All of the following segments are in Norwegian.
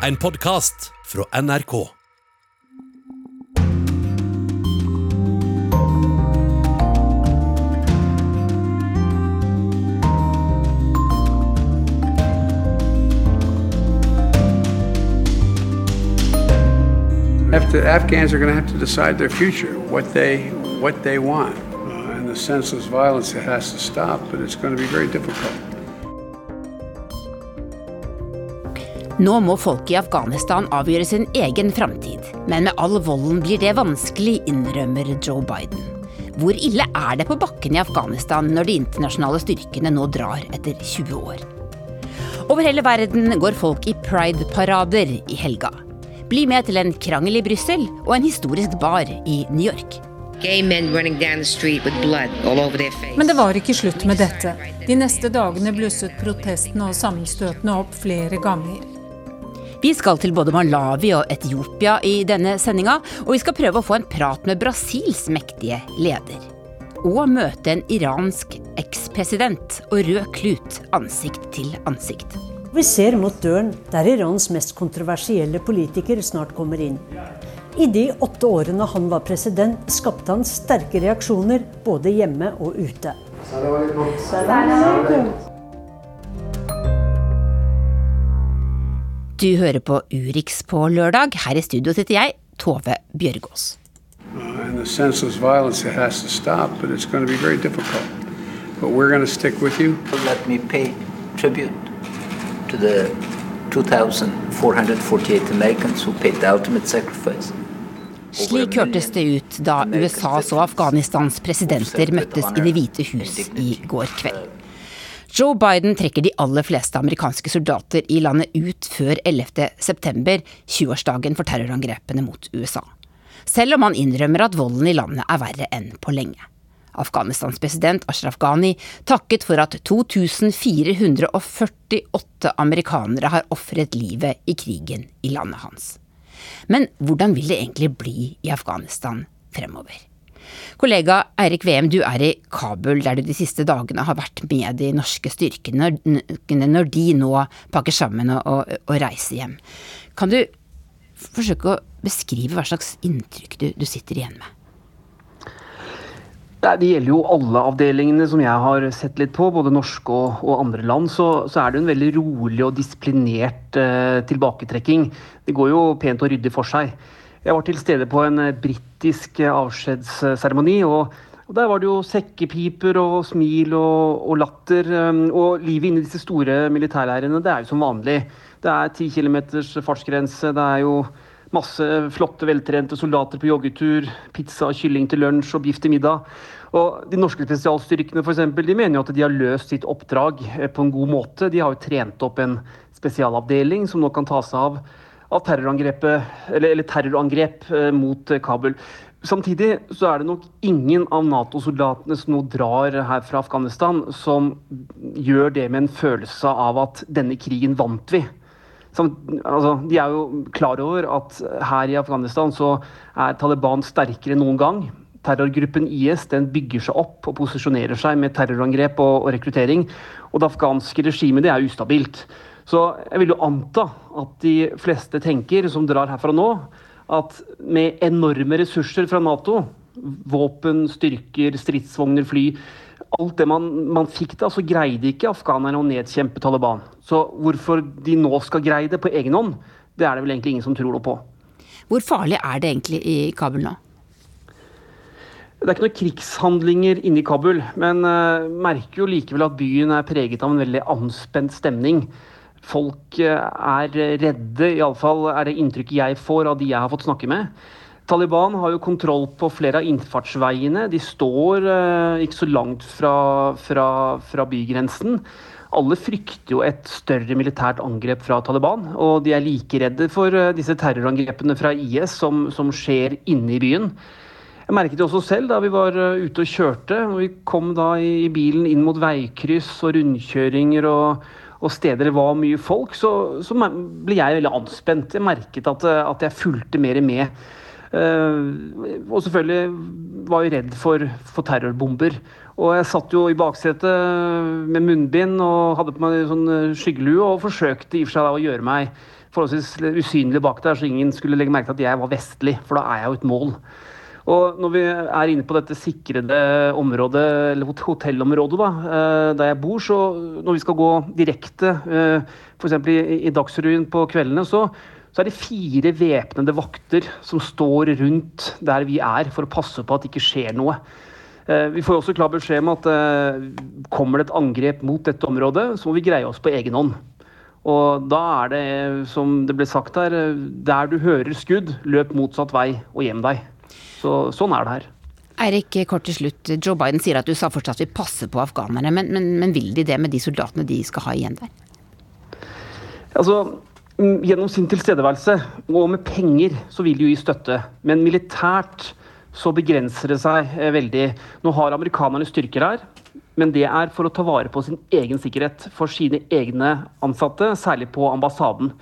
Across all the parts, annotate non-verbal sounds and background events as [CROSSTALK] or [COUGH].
En podkast fra NRK. Afghans are going to have to decide their future, what they what they want, uh, and the senseless violence that has to stop. But it's going to be very difficult. Nå må folk i Afghanistan avgjøre sin egen framtid. Men med all volden blir det vanskelig, innrømmer Joe Biden. Hvor ille er det på bakken i Afghanistan når de internasjonale styrkene nå drar etter 20 år? Over hele verden går folk i pride-parader i helga. Bli med til en krangel i Brussel og en historisk bar i New York. Men det var ikke slutt med dette. De neste dagene blusset protestene og sammenstøtene opp flere ganger. Vi skal til både Malawi og Etiopia i denne sendinga, og vi skal prøve å få en prat med Brasils mektige leder. Og møte en iransk ekspresident og rød klut ansikt til ansikt. Vi ser mot døren der Irans mest kontroversielle politiker snart kommer inn. I de åtte årene han var president, skapte han sterke reaksjoner både hjemme og ute. Du hører på Urix på lørdag. Her i studio sitter jeg, Tove Bjørgaas. And the senseless violence that has to stop, but it's going to be very difficult. But we're going to stick with you. Let me pay tribute to the 2,448 Americans who paid the ultimate sacrifice. Slik hørtes det ut da USAs og Afghanistans presidenter møttes i Det hvite hus i går kveld. Joe Biden trekker de aller fleste amerikanske soldater i landet ut før 11.9., 20-årsdagen for terrorangrepene mot USA. Selv om han innrømmer at volden i landet er verre enn på lenge. Afghanistans president Ashraf Ghani takket for at 2448 amerikanere har ofret livet i krigen i landet hans. Men hvordan vil det egentlig bli i Afghanistan fremover? Kollega Eirik Veum, du er i Kabul, der du de siste dagene har vært med de norske styrkene når de nå pakker sammen og, og, og reiser hjem. Kan du forsøke å beskrive hva slags inntrykk du, du sitter igjen med? Det gjelder jo alle avdelingene som jeg har sett litt på, både norske og, og andre land. Så, så, er det en veldig rolig og disiplinert eh, tilbaketrekking. Det går jo pent og ryddig for seg. Jeg var til stede på en eh, britisk eh, avskjedsseremoni. Og, der var det jo sekkepiper og smil og, og latter. Um, og livet inne i disse store militærleirene, det er jo som vanlig. Det er ti kilometers fartsgrense. det er jo Masse flotte, veltrente soldater på joggetur, pizza og kylling til lunsj og biff til middag. Og De norske spesialstyrkene for eksempel, de mener jo at de har løst sitt oppdrag eh, på en god måte. De har jo trent opp en spesialavdeling som nå kan ta seg av, av eller, eller terrorangrep eh, mot eh, Kabul. Samtidig så er det nok ingen av Nato-soldatene som nå drar her fra Afghanistan, som gjør det med en følelse av at denne krigen vant vi. Som, altså, de er jo klar over at her i Afghanistan så er Taliban sterkere enn noen gang. Terrorgruppen IS den bygger seg opp og posisjonerer seg med terrorangrep og, og rekruttering. Og det afghanske regimet det er ustabilt. Så jeg vil jo anta at de fleste tenker, som drar herfra nå, at med enorme ressurser fra Nato, våpen, styrker, stridsvogner, fly alt det man, man fikk da, så greide ikke afghanerne å nedkjempe Taliban. Så hvorfor de nå skal greie det på egen hånd, det er det vel egentlig ingen som tror noe på. Hvor farlig er det egentlig i Kabul nå? Det er ikke noen krigshandlinger inne i Kabul, men uh, merker jo likevel at byen er preget av en veldig anspent stemning. Folk uh, er redde, iallfall er det inntrykket jeg får av de jeg har fått snakke med. Taliban har jo kontroll på flere av innfartsveiene. De står eh, ikke så langt fra, fra, fra, bygrensen. Alle frykter jo et større militært angrep fra Taliban. Og de er like redde for eh, disse terrorangrepene fra IS som, som skjer inne i byen. Jeg merket det også selv da vi var eh, ute og kjørte. og Vi kom da i bilen inn mot veikryss og rundkjøringer og, og steder det var mye folk. Så, så ble jeg veldig anspent. Jeg merket at, at jeg fulgte mer med Uh, og selvfølgelig var jeg redd for, for, terrorbomber. Og jeg satt jo i baksetet med munnbind og hadde på meg sånn skyggelue og forsøkte i og for seg å gjøre meg forholdsvis usynlig bak der, så ingen skulle legge merke til at jeg var vestlig, for da er jeg jo et mål. Og når vi er inne på dette sikrede området, eller hotellområdet da, eh, der jeg bor, så når vi skal gå direkte, f.eks. i, i Dagsrevyen på kveldene, så, så er det fire væpnede vakter som står rundt der vi er, for å passe på at det ikke skjer noe. Vi får også klar beskjed om at kommer det et angrep mot dette området, så må vi greie oss på egen hånd. Og da er det, som det ble sagt her, der du hører skudd, løp motsatt vei og gjem deg. Så, sånn er det her. Eirik, kort til slutt. Joe Biden sier at USA fortsatt vil passe på afghanerne, men, men, men vil de det med de soldatene de skal ha igjen der? Altså, mm, Gjennom sin tilstedeværelse og med penger så vil de jo gi støtte. Men militært så begrenser det seg eh, veldig. Nå har amerikanerne styrker her. Men det er for å ta vare på sin egen sikkerhet for sine egne ansatte, særlig på ambassaden.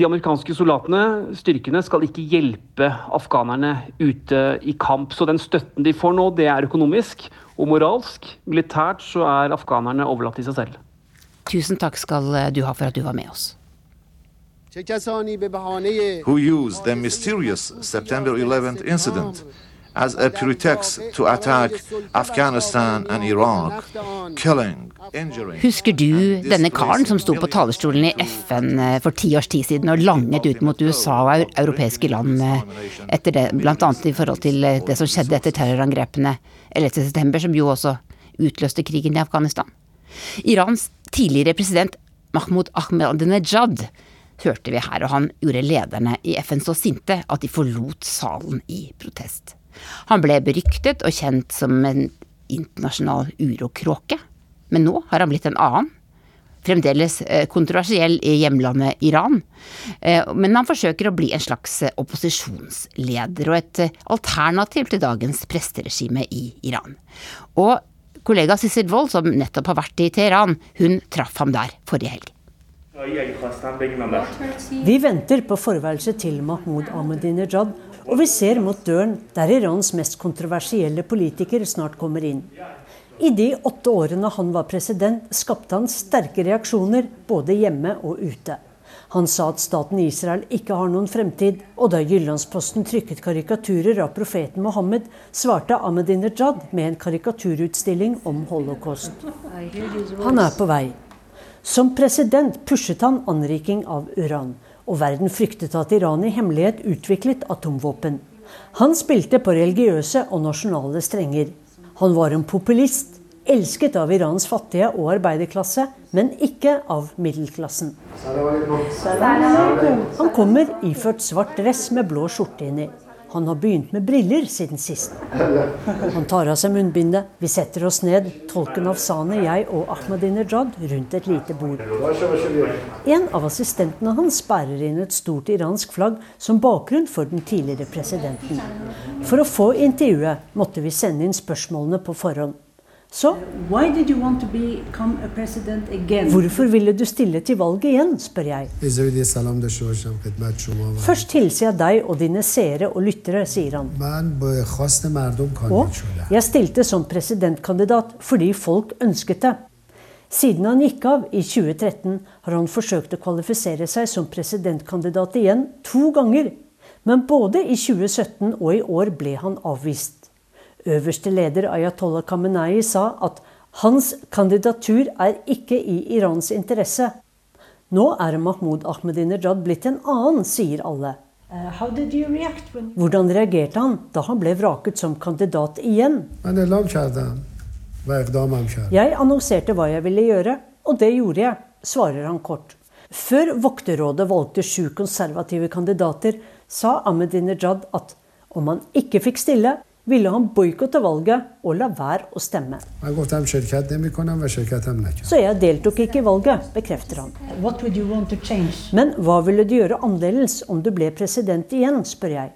De amerikanske soldatene, styrkene, skal ikke hjelpe afghanerne ute i kamp. Så den støtten de får nå, det er økonomisk og moralsk. Militært så er afghanerne overlatt til seg selv. Tusen takk skal du ha for at du var med oss. Who used the mysterious September 11th incident as a pretext to attack Afghanistan and Iraq, killing, injuring Husker du denne karen som sto på talerstolen i FN eh, for ti års tid siden og langet ut mot USA og europeiske land eh, etter det, bl.a. i forhold til eh, det som skjedde etter terrorangrepene 11.9., som jo også utløste krigen i Afghanistan? Irans tidligere president Mahmoud Ahmadinejad hørte vi her, og han gjorde lederne i FN så sinte at de forlot salen i protest. Han ble beryktet og kjent som en internasjonal urokråke, men nå har han blitt en annen. Fremdeles eh, kontroversiell i hjemlandet Iran, eh, men han forsøker å bli en slags eh, opposisjonsleder og et alternativ til dagens presteregime i Iran. Og kollega Sissel Wold, som nettopp har vært i Teheran, hun traff ham der forrige helg. Vi venter på forværelset til Mahmoud Ahmadinejad og vi ser mot døren der Irans mest kontroversielle politiker snart kommer inn. I de åtte årene han var president, skapte han sterke reaksjoner både hjemme og ute. Han sa at staten Israel ikke har noen fremtid, og da Jyllandsposten trykket karikaturer av profeten Mohammed, svarte Ahmadinejad med en karikaturutstilling om holocaust. Han er på vei. Som president pushet han anriking av uran og verden fryktet at Iran i hemmelighet utviklet atomvåpen. Han spilte på religiøse og nasjonale strenger. Han var en populist, elsket av Irans fattige og arbeiderklasse, men ikke av middelklassen. Han kommer iført svart dress med blå skjorte inni. Han har begynt med briller siden sist. Han tar av seg munnbindet. Vi setter oss ned, tolken Afsane, jeg og Ahmadinejad, rundt et lite bord. En av assistentene hans bærer inn et stort iransk flagg som bakgrunn for den tidligere presidenten. For å få intervjuet måtte vi sende inn spørsmålene på forhånd. Så hvorfor ville du stille til valget igjen, spør jeg. Først hilser jeg deg og dine seere og lyttere, sier han. Og jeg stilte som presidentkandidat fordi folk ønsket det. Siden han gikk av i 2013, har han forsøkt å kvalifisere seg som presidentkandidat igjen to ganger. Men både i 2017 og i år ble han avvist. Øverste leder Ayatollah Khamenei sa at hans kandidatur er ikke i Irans interesse. Nå er Mahmoud Ahmadinejad blitt en annen, sier alle. Uh, Hvordan reagerte han da han ble vraket som kandidat igjen? Jeg annonserte hva jeg ville gjøre, og det gjorde jeg, svarer han kort. Før Vokterrådet valgte sju konservative kandidater, sa Ahmadinejad at om han ikke fikk stille, ville han boikotte valget og la være å stemme. Så jeg deltok ikke i valget, bekrefter han. Men hva ville du gjøre annerledes om du ble president igjen, spør jeg.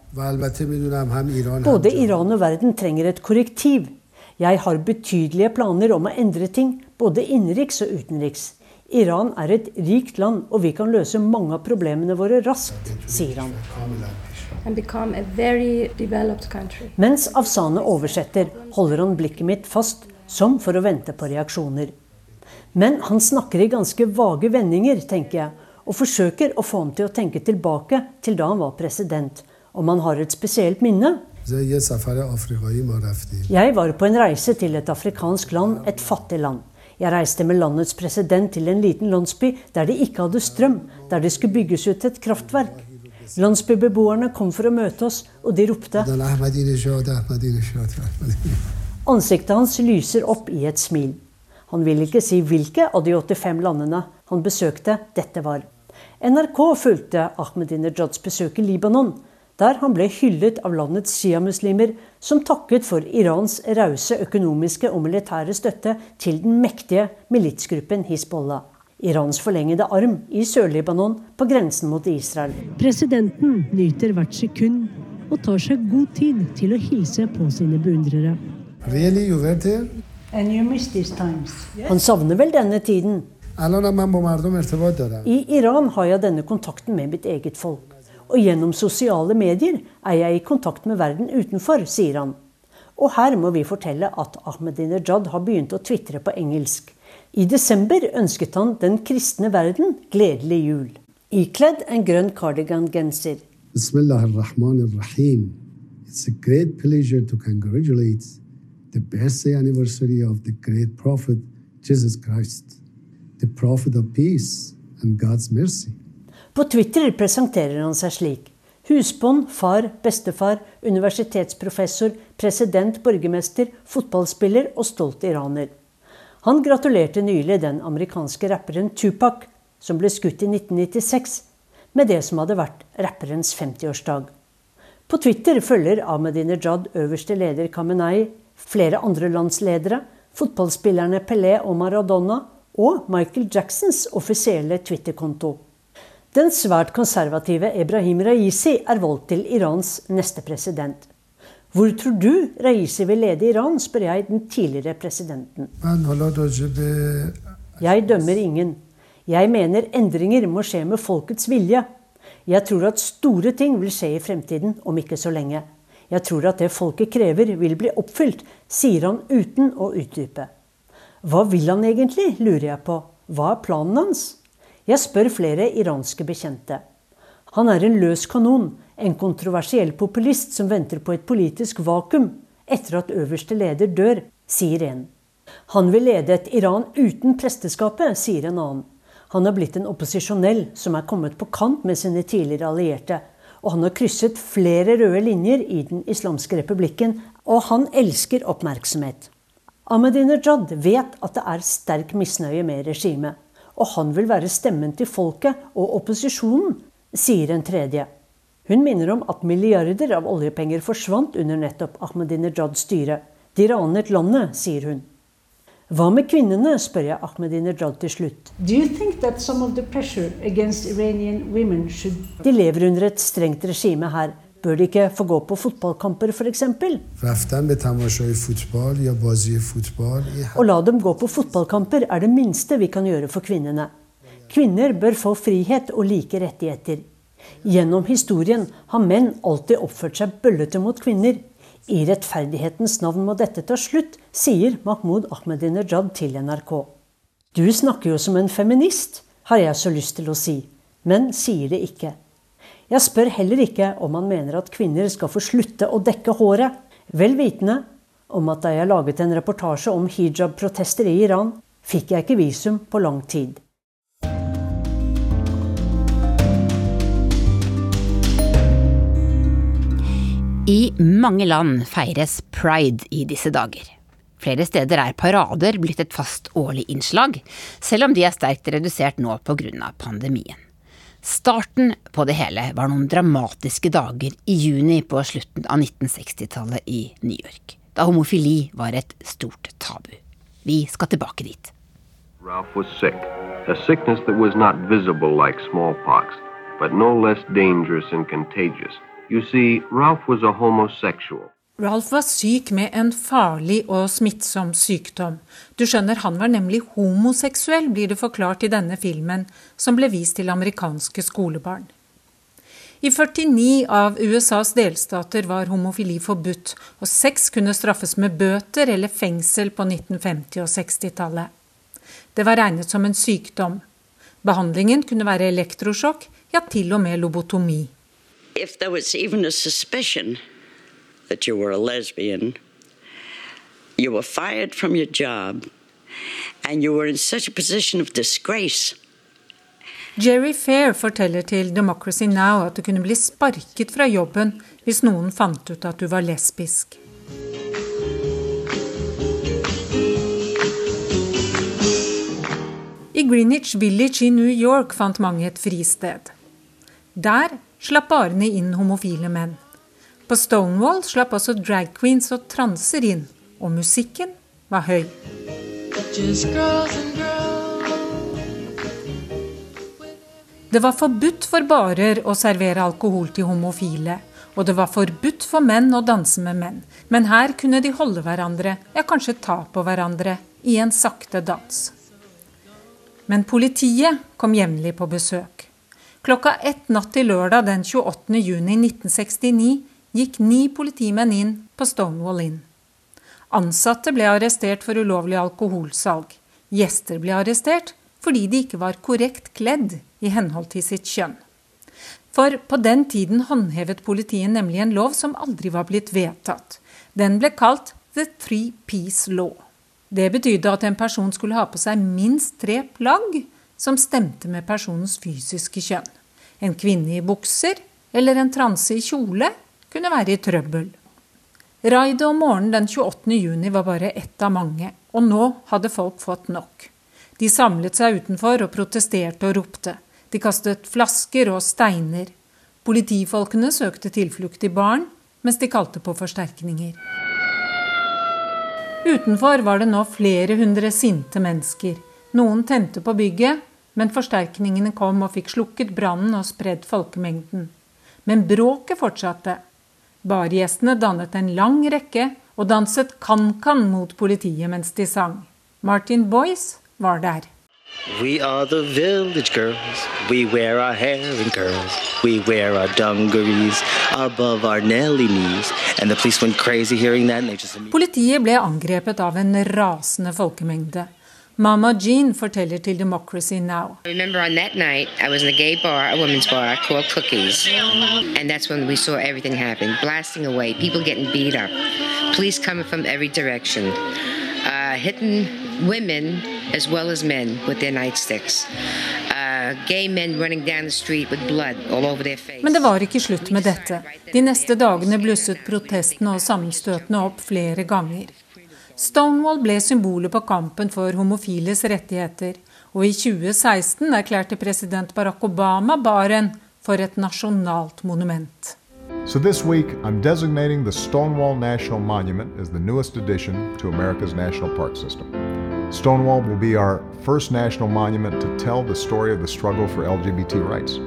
Både Iran og verden trenger et korrektiv. Jeg har betydelige planer om å endre ting, både innenriks og utenriks. Iran er et rikt land, og vi kan løse mange av problemene våre raskt, sier han. Mens Afsane oversetter, holder han blikket mitt fast, som for å vente på reaksjoner. Men han snakker i ganske vage vendinger, tenker jeg, og forsøker å få ham til å tenke tilbake til da han var president. Om han har et spesielt minne. Jeg var på en reise til et afrikansk land, et fattig land. Jeg reiste med landets president til en liten landsby der de ikke hadde strøm, der det skulle bygges ut et kraftverk. Landsbybeboerne kom for å møte oss, og de ropte. Ansiktet hans lyser opp i et smil. Han vil ikke si hvilke av de 85 landene han besøkte dette var. NRK fulgte Ahmedinejads besøk i Libanon, der han ble hyllet av landets sjiamuslimer, som takket for Irans rause økonomiske og militære støtte til den mektige militsgruppen Hizbollah. Irans forlengede arm i Sør-Libanon på grensen mot Israel. Presidenten nyter hvert sekund og tar seg god tid til å hilse på sine beundrere. Really, Han savner vel denne tiden? I Iran har jeg denne kontakten med mitt eget folk. Og gjennom sosiale medier er jeg i kontakt med verden utenfor, sier han. Og her må vi fortelle at Ahmedinejad har begynt å tvitre på engelsk. I desember ønsket han den kristne verden gledelig jul. Ikledd en grønn cardigan-genser. It's a great pleasure to congratulate the birthday anniversary of the great prophet Jesus Christ the prophet of peace and God's mercy. På Twitter presenterer han seg slik. Husbånd, far, bestefar, universitetsprofessor, president, borgermester, fotballspiller og stolt iraner. Han gratulerte nylig den amerikanske rapperen Tupac, som ble skutt i 1996, med det som hadde vært rapperens 50-årsdag. På Twitter følger Ahmadinejad øverste leder Khamenei, flere andre landsledere, fotballspillerne Pelé og Maradona og Michael Jacksons offisielle Twitter-konto. Den svært konservative Ebrahim Raisi er valgt til Irans neste president. Hvor tror du Raisi vil lede Iran, spør jeg den tidligere presidenten. Jeg dømmer ingen. Jeg mener endringer må skje med folkets vilje. Jeg tror at store ting vil skje i fremtiden om ikke så lenge. Jeg tror at det folket krever, vil bli oppfylt, sier han uten å utdype. Hva vil han egentlig, lurer jeg på. Hva er planen hans? Jeg spør flere iranske bekjente. Han er en løs kanon, en kontroversiell populist som venter på et politisk vakuum etter at øverste leder dør, sier en. Han vil lede et Iran uten presteskapet, sier en annen. Han har blitt en opposisjonell som er kommet på kant med sine tidligere allierte. Og han har krysset flere røde linjer i den islamske republikken, og han elsker oppmerksomhet. Ahmadinejad vet at det er sterk misnøye med regimet, og han vil være stemmen til folket og opposisjonen, sier en tredje. Hun minner om at milliarder av oljepenger forsvant under nettopp Ahmadinejads styre. De ranet landet, sier hun. Hva med kvinnene, spør jeg Ahmadinejad til slutt. De lever under et strengt regime her, Bør de ikke få gå på fotballkamper, f.eks.? Å la dem gå på fotballkamper er det minste vi kan gjøre for kvinnene. Kvinner bør få frihet og like rettigheter. Gjennom historien har menn alltid oppført seg bøllete mot kvinner. I rettferdighetens navn må dette ta slutt, sier Mahmoud Ahmedinejad til NRK. Du snakker jo som en feminist, har jeg så lyst til å si, men sier det ikke. Jeg spør heller ikke om han mener at kvinner skal få slutte å dekke håret, vel vitende om at da jeg laget en reportasje om hijab-protester i Iran, fikk jeg ikke visum på lang tid. I mange land feires pride i disse dager. Flere steder er parader blitt et fast årlig innslag, selv om de er sterkt redusert nå pga. pandemien. Starten på det hele var noen dramatiske dager i juni på slutten av 1960-tallet i New York, da homofili var et stort tabu. Vi skal tilbake dit. Ralph was sick, a sickness that was not visible like smallpox, but no less dangerous and contagious. You see, Ralph was a homosexual. Ralph var syk med en farlig og smittsom sykdom. Du skjønner, han var nemlig homoseksuell, blir det forklart i denne filmen, som ble vist til amerikanske skolebarn. I 49 av USAs delstater var homofili forbudt, og sex kunne straffes med bøter eller fengsel på 1950- og 60-tallet. Det var regnet som en sykdom. Behandlingen kunne være elektrosjokk, ja til og med lobotomi. If there was even a suspicion that you were a lesbian, you were fired from your job, and you were in such a position of disgrace Jerry Fair forteller til Democracy Now at du kunne bli sparket fra jobben hvis noen fant ut at du var lesbisk. I Greenwich Village i New York fant mange et fristed. Der slapp barene inn homofile menn. På Stonewall slapp også drag queens og transer inn, og musikken var høy. Det var forbudt for barer å servere alkohol til homofile, og det var forbudt for menn å danse med menn, men her kunne de holde hverandre, ja kanskje ta på hverandre, i en sakte dans. Men politiet kom jevnlig på besøk. Klokka ett natt til lørdag den 28. juni 1969 gikk ni politimenn inn på Stonewall Inn. Ansatte ble arrestert for ulovlig alkoholsalg. Gjester ble arrestert fordi de ikke var korrekt kledd i henhold til sitt kjønn. For på den tiden håndhevet politiet nemlig en lov som aldri var blitt vedtatt. Den ble kalt The Three Piece Law. Det betydde at en person skulle ha på seg minst tre plagg som stemte med personens fysiske kjønn. En kvinne i bukser eller en transe i kjole kunne være i trøbbel. Raidet om morgenen den 28. juni var bare ett av mange, og nå hadde folk fått nok. De samlet seg utenfor og protesterte og ropte. De kastet flasker og steiner. Politifolkene søkte tilflukt i baren, mens de kalte på forsterkninger. Utenfor var det nå flere hundre sinte mennesker. Noen tente på bygget, men forsterkningene kom og fikk slukket brannen og spredd folkemengden. Men bråket fortsatte. Bargjestene dannet en lang rekke og danset kan-kan mot politiet mens de sang. Martin Boyce var der. We are the village girls. We wear our hair in curls. We wear our dungarees above our Nelly knees. And the police went crazy hearing that. And they just... Politiet ble angrepet av en rasende folkemengde. Mama Jean forteller til Democracy Now. I remember on that night, I was in a gay bar, a women's bar called Cookies. And that's when we saw everything happen blasting away, people getting beat up, police coming from every direction, uh, hitting women as well as men with their nightsticks. Uh, gay men running down the street with blood all over their face. Men det var ikke slutt med dette. De neste dagene blusset protestene og sammenstøtene opp flere ganger. Stonewall ble symbolet på kampen for homofiles rettigheter, og i 2016 erklærte president Barack Obama baren for et nasjonalt monument. So this week, I'm designating the Stonewall National Monument as the newest addition to America's national park system. Stonewall will be our first national monument to tell the story of the struggle for LGBT rights.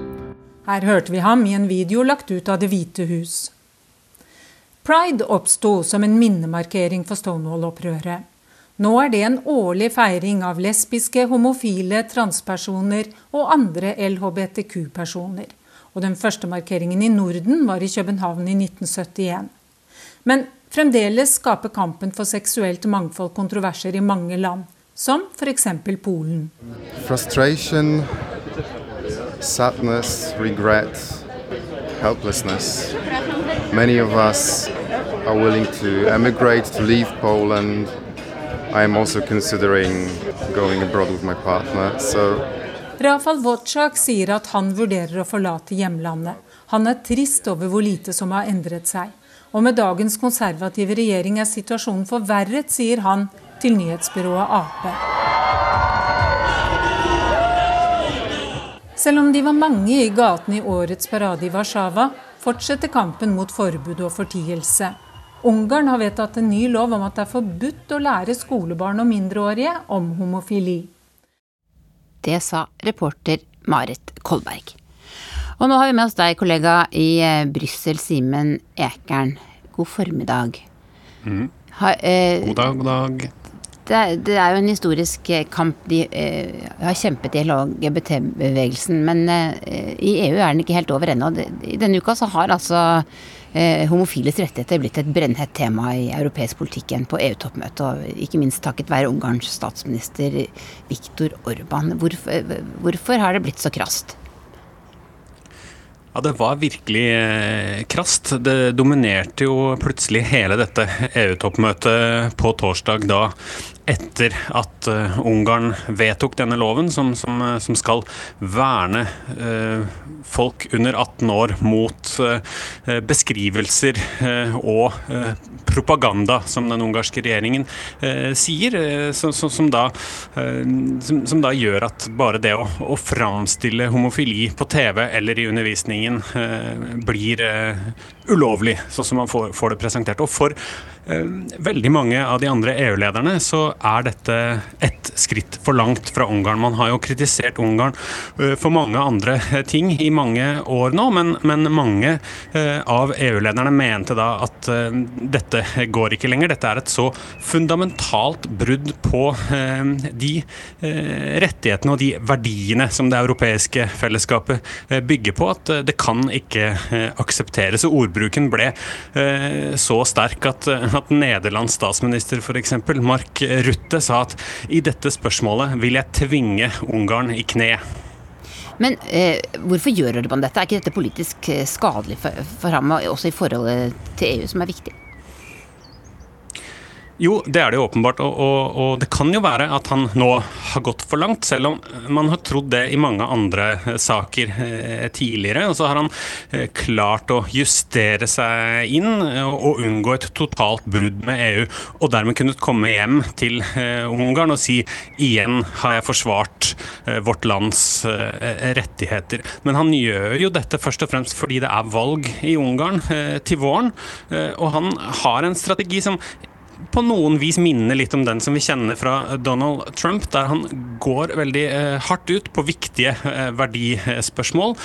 Her hørte vi ham i en video lagt ut av Det hvite hus. Pride oppsto som en minnemarkering for Stonewall-opprøret. Nå er det en årlig feiring av lesbiske, homofile, transpersoner og andre LHBTQ-personer. Og den første markeringen i Norden var i København i 1971. Men fremdeles skaper kampen for seksuelt mangfold kontroverser i mange land, som f.eks. Polen. Frustration, sadness, regret, helplessness. Many of us are willing to emigrate, to leave Poland. I am also considering going abroad with my partner. So Rafal Wojcik sier at han vurderer å forlate hjemlandet. Han er trist over hvor lite som har endret seg. Og med dagens konservative regjering er situasjonen forverret, sier han til nyhetsbyrået Ap. Selv om de var mange i gatene i årets parade i Warszawa, fortsetter kampen mot forbud og fortielse. Ungarn har vedtatt en ny lov om at det er forbudt å lære skolebarn og mindreårige om homofili. Det sa reporter Marit Kolberg. Og nå har vi med oss deg, kollega i eh, Brussel, Simen Ekern. God formiddag. Mm. Ha, eh, God dag, god dag. Det, det, er jo en historisk eh, kamp de eh, har kjempet i LGBT-bevegelsen, men eh, i EU er den ikke helt over ennå. I denne uka så har altså eh, homofiles rettigheter er blitt et brennhett tema i europeisk politikk igjen på EU-toppmøtet, og ikke minst takket være Ungarns statsminister Viktor Orban. Hvorfor, hvorfor har det blitt så krast? Ja, Det var virkelig eh, krast. Det dominerte jo plutselig hele dette EU-toppmøtet på torsdag, da etter at uh, Ungarn vedtok denne loven, som, som, eh, som skal verne uh, folk under 18 år mot uh, beskrivelser og propaganda, som den ungarske regjeringen sier, som, som, da, som, da, gjør at bare det å, å framstille homofili på TV eller i undervisningen blir ulovlig, sånn som man får, får det presentert. Og for veldig mange av de andre EU-lederne så er dette ett skritt for langt fra Ungarn. Man har jo kritisert Ungarn eh, for mange andre eh, ting i mange år nå, men, men mange eh, av EU-lederne mente da at dette går ikke lenger. Dette er et så fundamentalt brudd på de rettighetene og de verdiene som det europeiske fellesskapet bygger på, at det kan ikke aksepteres. Og ordbruken ble så sterk at, at Nederlands statsminister f.eks. Mark Rutte sa at i dette spørsmålet vil jeg tvinge Ungarn i kne. Men eh, hvorfor gjør Orban dette? Er ikke dette politisk eh, skadelig for, for ham, også i forholdet til EU, som er viktig? Jo, det er det jo åpenbart. Og, og, og, det kan jo være at han nå har gått for langt, selv om man har trodd det i mange andre eh, saker eh, tidligere. Og så har han eh, klart å justere seg inn og, unngå et totalt brudd med EU. Og dermed kunnet komme hjem til Ungarn og si igjen har jeg forsvart vårt lands rettigheter. Men han gjør jo dette først og fremst fordi det er valg i Ungarn til våren. og han har en strategi som på noen vis minner litt om den som vi kjenner fra Donald Trump, der han går veldig eh, hardt ut på viktige eh, verdispørsmål.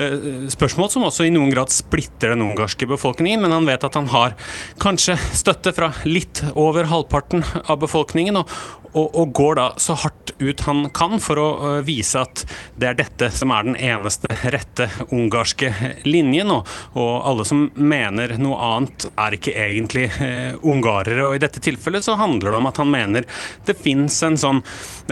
Eh, spørsmål som også i noen grad splitter den ungarske befolkningen, men han vet at han har kanskje støtte fra litt over halvparten av befolkningen, og, og, og går da så hardt ut han kan for å vise at det er dette som er den eneste rette ungarske linjen. Og, og alle som mener noe annet, er ikke egentlig uh, ungarere. Og i dette tilfellet så handler det om at han mener det fins en sånn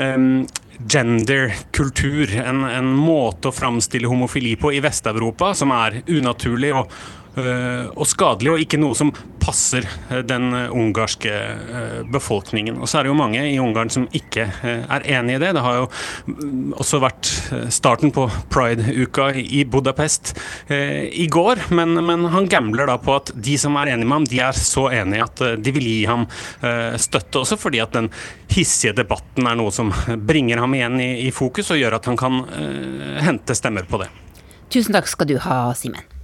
um, genderkultur, en, en måte å framstille homofili på i Vest-Europa som er unaturlig og Eh, og skadelig, og ikke noe som passer eh, den eh, ungarske befolkningen. Og så er det jo mange i Ungarn som ikke er enig i det. Det har jo mm, også vært starten på pride-uka i Budapest i går, men, men, han gambler da på at de som er enige med ham, de er så enige at de vil gi ham støtte, også fordi at den hissige debatten er noe som bringer ham igjen i, i fokus, og gjør at han kan hente stemmer på det. Tusen takk skal du ha, Simen.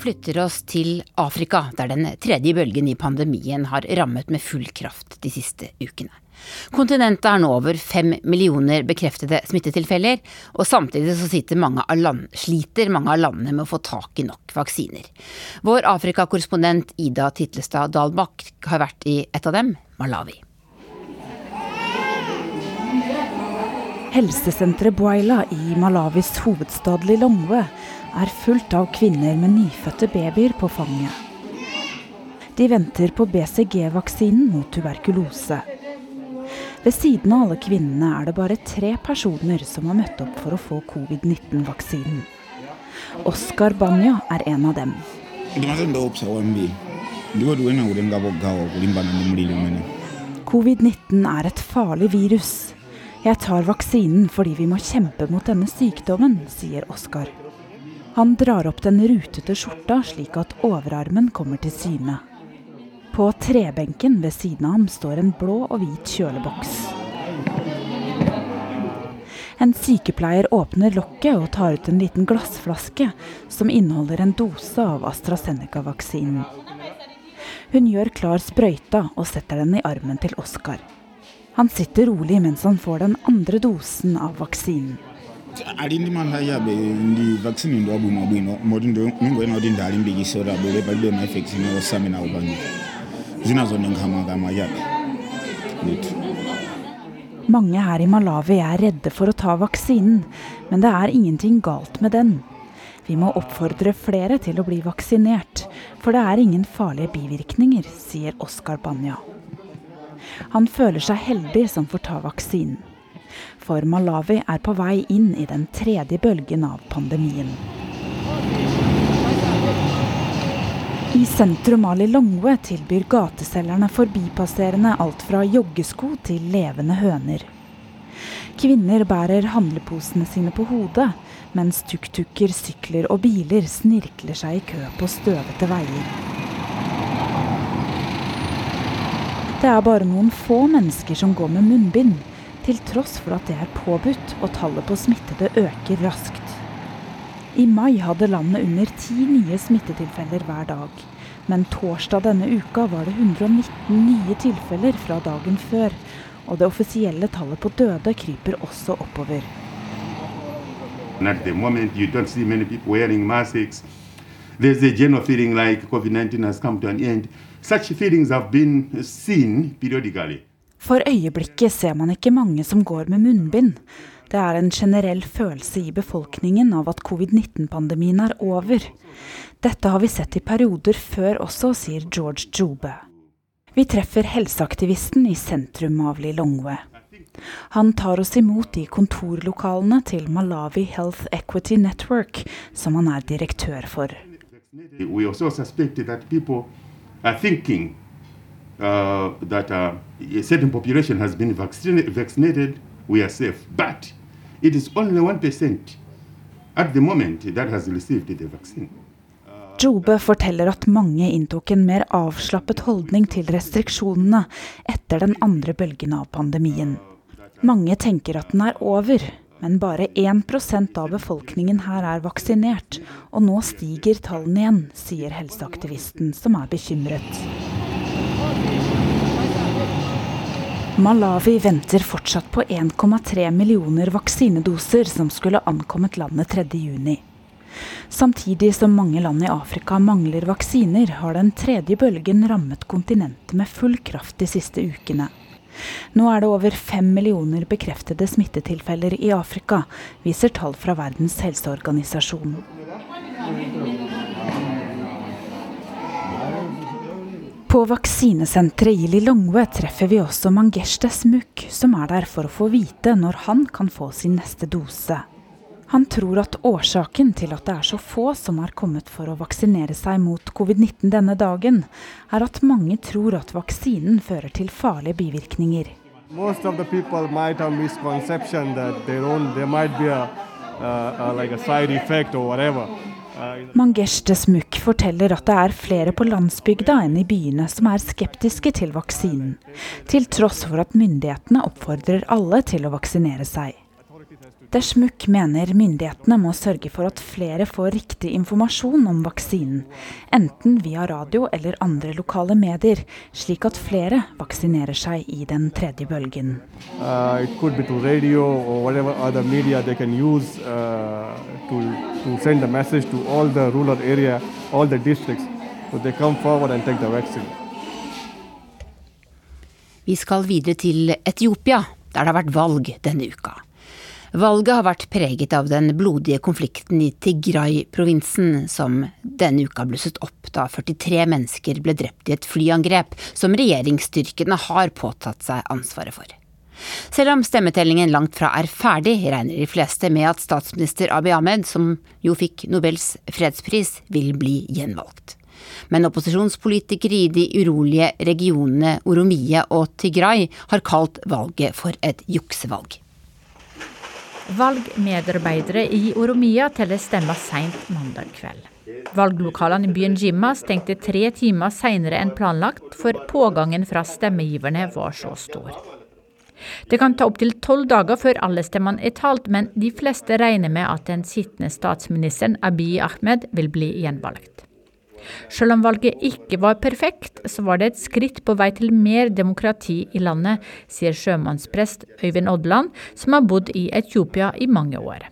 Flytter oss til Afrika, der den tredje bølgen i pandemien har rammet med full kraft de siste ukene. Kontinentet har nå over fem millioner bekreftede smittetilfeller, og samtidig så mange land, sliter mange av landene med å få tak i nok vaksiner. Vår Afrikakorrespondent Ida Titlestad Dalbakk har vært i et av dem, Malawi. Helsesenteret Bwaila i Malawis hovedstad Lilongwe er fullt av kvinner med nyfødte babyer på fanget. De venter på BCG-vaksinen mot tuberkulose. Ved siden av alle kvinnene er det bare tre personer som har møtt opp for å få covid-19-vaksinen. Oskar Banya er en av dem. Covid-19 er et farlig virus. Jeg tar vaksinen fordi vi må kjempe mot denne sykdommen, sier Oskar. Han drar opp den rutete skjorta slik at overarmen kommer til syne. På trebenken ved siden av ham står en blå og hvit kjøleboks. En sykepleier åpner lokket og tar ut en liten glassflaske som inneholder en dose av AstraZeneca-vaksinen. Hun gjør klar sprøyta og setter den i armen til Oskar. Han sitter rolig mens han får den andre dosen av vaksinen alindi ndi haya be ndi vaccine ndi abu mabu ino modi ndo ningo ndi ndali sora be be be my vaccine o samina ubangi zina zo ndanga yabe nicht. Mange her i Malawi er redde for å ta vaksinen, men det er ingenting galt med den. Vi må oppfordre flere til å bli vaksinert, for det er ingen farlige bivirkninger, sier Oskar Banja. Han føler seg heldig som får ta vaksinen. For Malawi er på vei inn i den tredje bølgen av pandemien. I sentrum av Lilongwe tilbyr gateselgerne forbipasserende alt fra joggesko til levende høner. Kvinner bærer handleposene sine på hodet, mens tuk-tuker, sykler og biler snirkler seg i kø på støvete veier. Det er bare noen få mennesker som går med munnbind, til tross for at det er påbudt og tallet på smittede øker raskt. I mai hadde landet under ti nye smittetilfeller hver dag. Men torsdag denne uka var det 119 nye tilfeller fra dagen før. Og det offisielle tallet på døde kryper også oppover. At the moment, you don't see many people wearing masks. There's a general feeling like COVID-19 has come to an end. Such feelings have been seen periodically. For øyeblikket ser man ikke mange som går med munnbind. Det er en generell følelse i befolkningen av at covid-19-pandemien er over. Dette har vi sett i perioder før også, sier George Jobe. Vi treffer helseaktivisten i sentrum av Lilongwe. Han tar oss imot i kontorlokalene til Malawi Health Equity Network, som han er direktør for. We also suspect that people are thinking uh, that uh, a certain population has been vaccinated, we are safe. But it is only 1% at the moment that has received the vaccine. Jobe forteller at mange inntok en mer avslappet holdning til restriksjonene etter den andre bølgen av pandemien. Mange tenker at den er over, men bare 1% av befolkningen her er vaksinert, og nå stiger tallene igjen, sier helseaktivisten, som er bekymret. Malawi venter fortsatt på 1,3 millioner vaksinedoser som skulle ankommet landet 3.6. Samtidig som mange land i Afrika mangler vaksiner, har den tredje bølgen rammet kontinentet med full kraft de siste ukene. Nå er det over fem millioner bekreftede smittetilfeller i Afrika, viser tall fra Verdens helseorganisasjon. På vaksinesenteret i Lilongwe treffer vi også Mangeshte Smuk, som er der for å få vite når han kan få sin neste dose. Han tror at årsaken til at det er så få som har kommet for å vaksinere seg mot covid-19 denne dagen, er at mange tror at vaksinen fører til farlige bivirkninger. Most of the people might have misconception that there, own, there. Mangeshte Smuk forteller at det er flere på landsbygda enn i byene som er skeptiske til vaksinen, til tross for at myndighetene oppfordrer alle til å vaksinere seg. Deshmuk mener myndighetene må sørge for at flere får riktig informasjon om vaksinen, enten via radio eller andre lokale medier, slik at flere vaksinerer seg i den tredje bølgen. Uh, it could be to radio or whatever other media they can use uh, to, to send a message to all the rural area, all the districts, so they come forward and take the vaccine. Vi skal videre til Etiopia, der det har vært valg denne uka. Valget har vært preget av den blodige konflikten i Tigray-provinsen, som denne uka blusset opp da 43 mennesker ble drept i et flyangrep som regjeringsstyrkene har påtatt seg ansvaret for. Selv om stemmetellingen langt fra er ferdig, regner de fleste med at statsminister Abiy Ahmed, som jo fikk Nobels fredspris, vil bli gjenvalgt. Men opposisjonspolitikere i de urolige regionene Oromia og Tigray har kalt valget for et juksevalg. Valgmedarbeidere i Oromia teller stemmer seint mandag kveld. Valglokalene i byen Jimma stengte tre timer seinere enn planlagt, for pågangen fra stemmegiverne var så stor. Det kan ta opptil tolv dager før alle stemmene er talt, men de fleste regner med at den sittende statsministeren Abiy Ahmed vil bli gjenvalgt. Selv om valget ikke var perfekt, så var det et skritt på vei til mer demokrati i landet, sier sjømannsprest Øyvind Odland, som har bodd i Etiopia i mange år.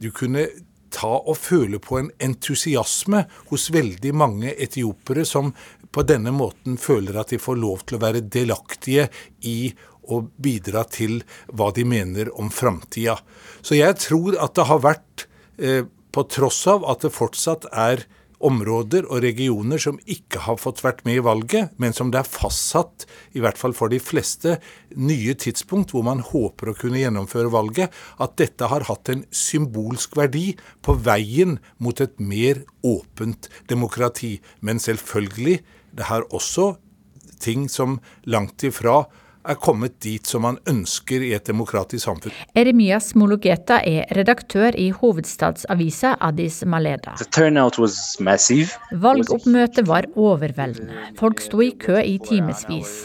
Du kunne ta og føle på en entusiasme hos veldig mange etiopere som på denne måten føler at de får lov til å være delaktige i å bidra til hva de mener om framtida. Så jeg tror at det har vært, eh, på tross av at det fortsatt er områder og regioner som ikke har fått vært med i valget, men som det er fastsatt, i hvert fall for de fleste, nye tidspunkt hvor man håper å kunne gjennomføre valget, at dette har hatt en symbolsk verdi på veien mot et mer åpent demokrati. Men selvfølgelig, det har også ting som langt ifra er kommet dit som man ønsker i et demokratisk samfunn. Eremias Mologeta er redaktør i hovedstadsavisa Addis Maleda. Valgoppmøtet var overveldende. Folk sto i kø i timevis.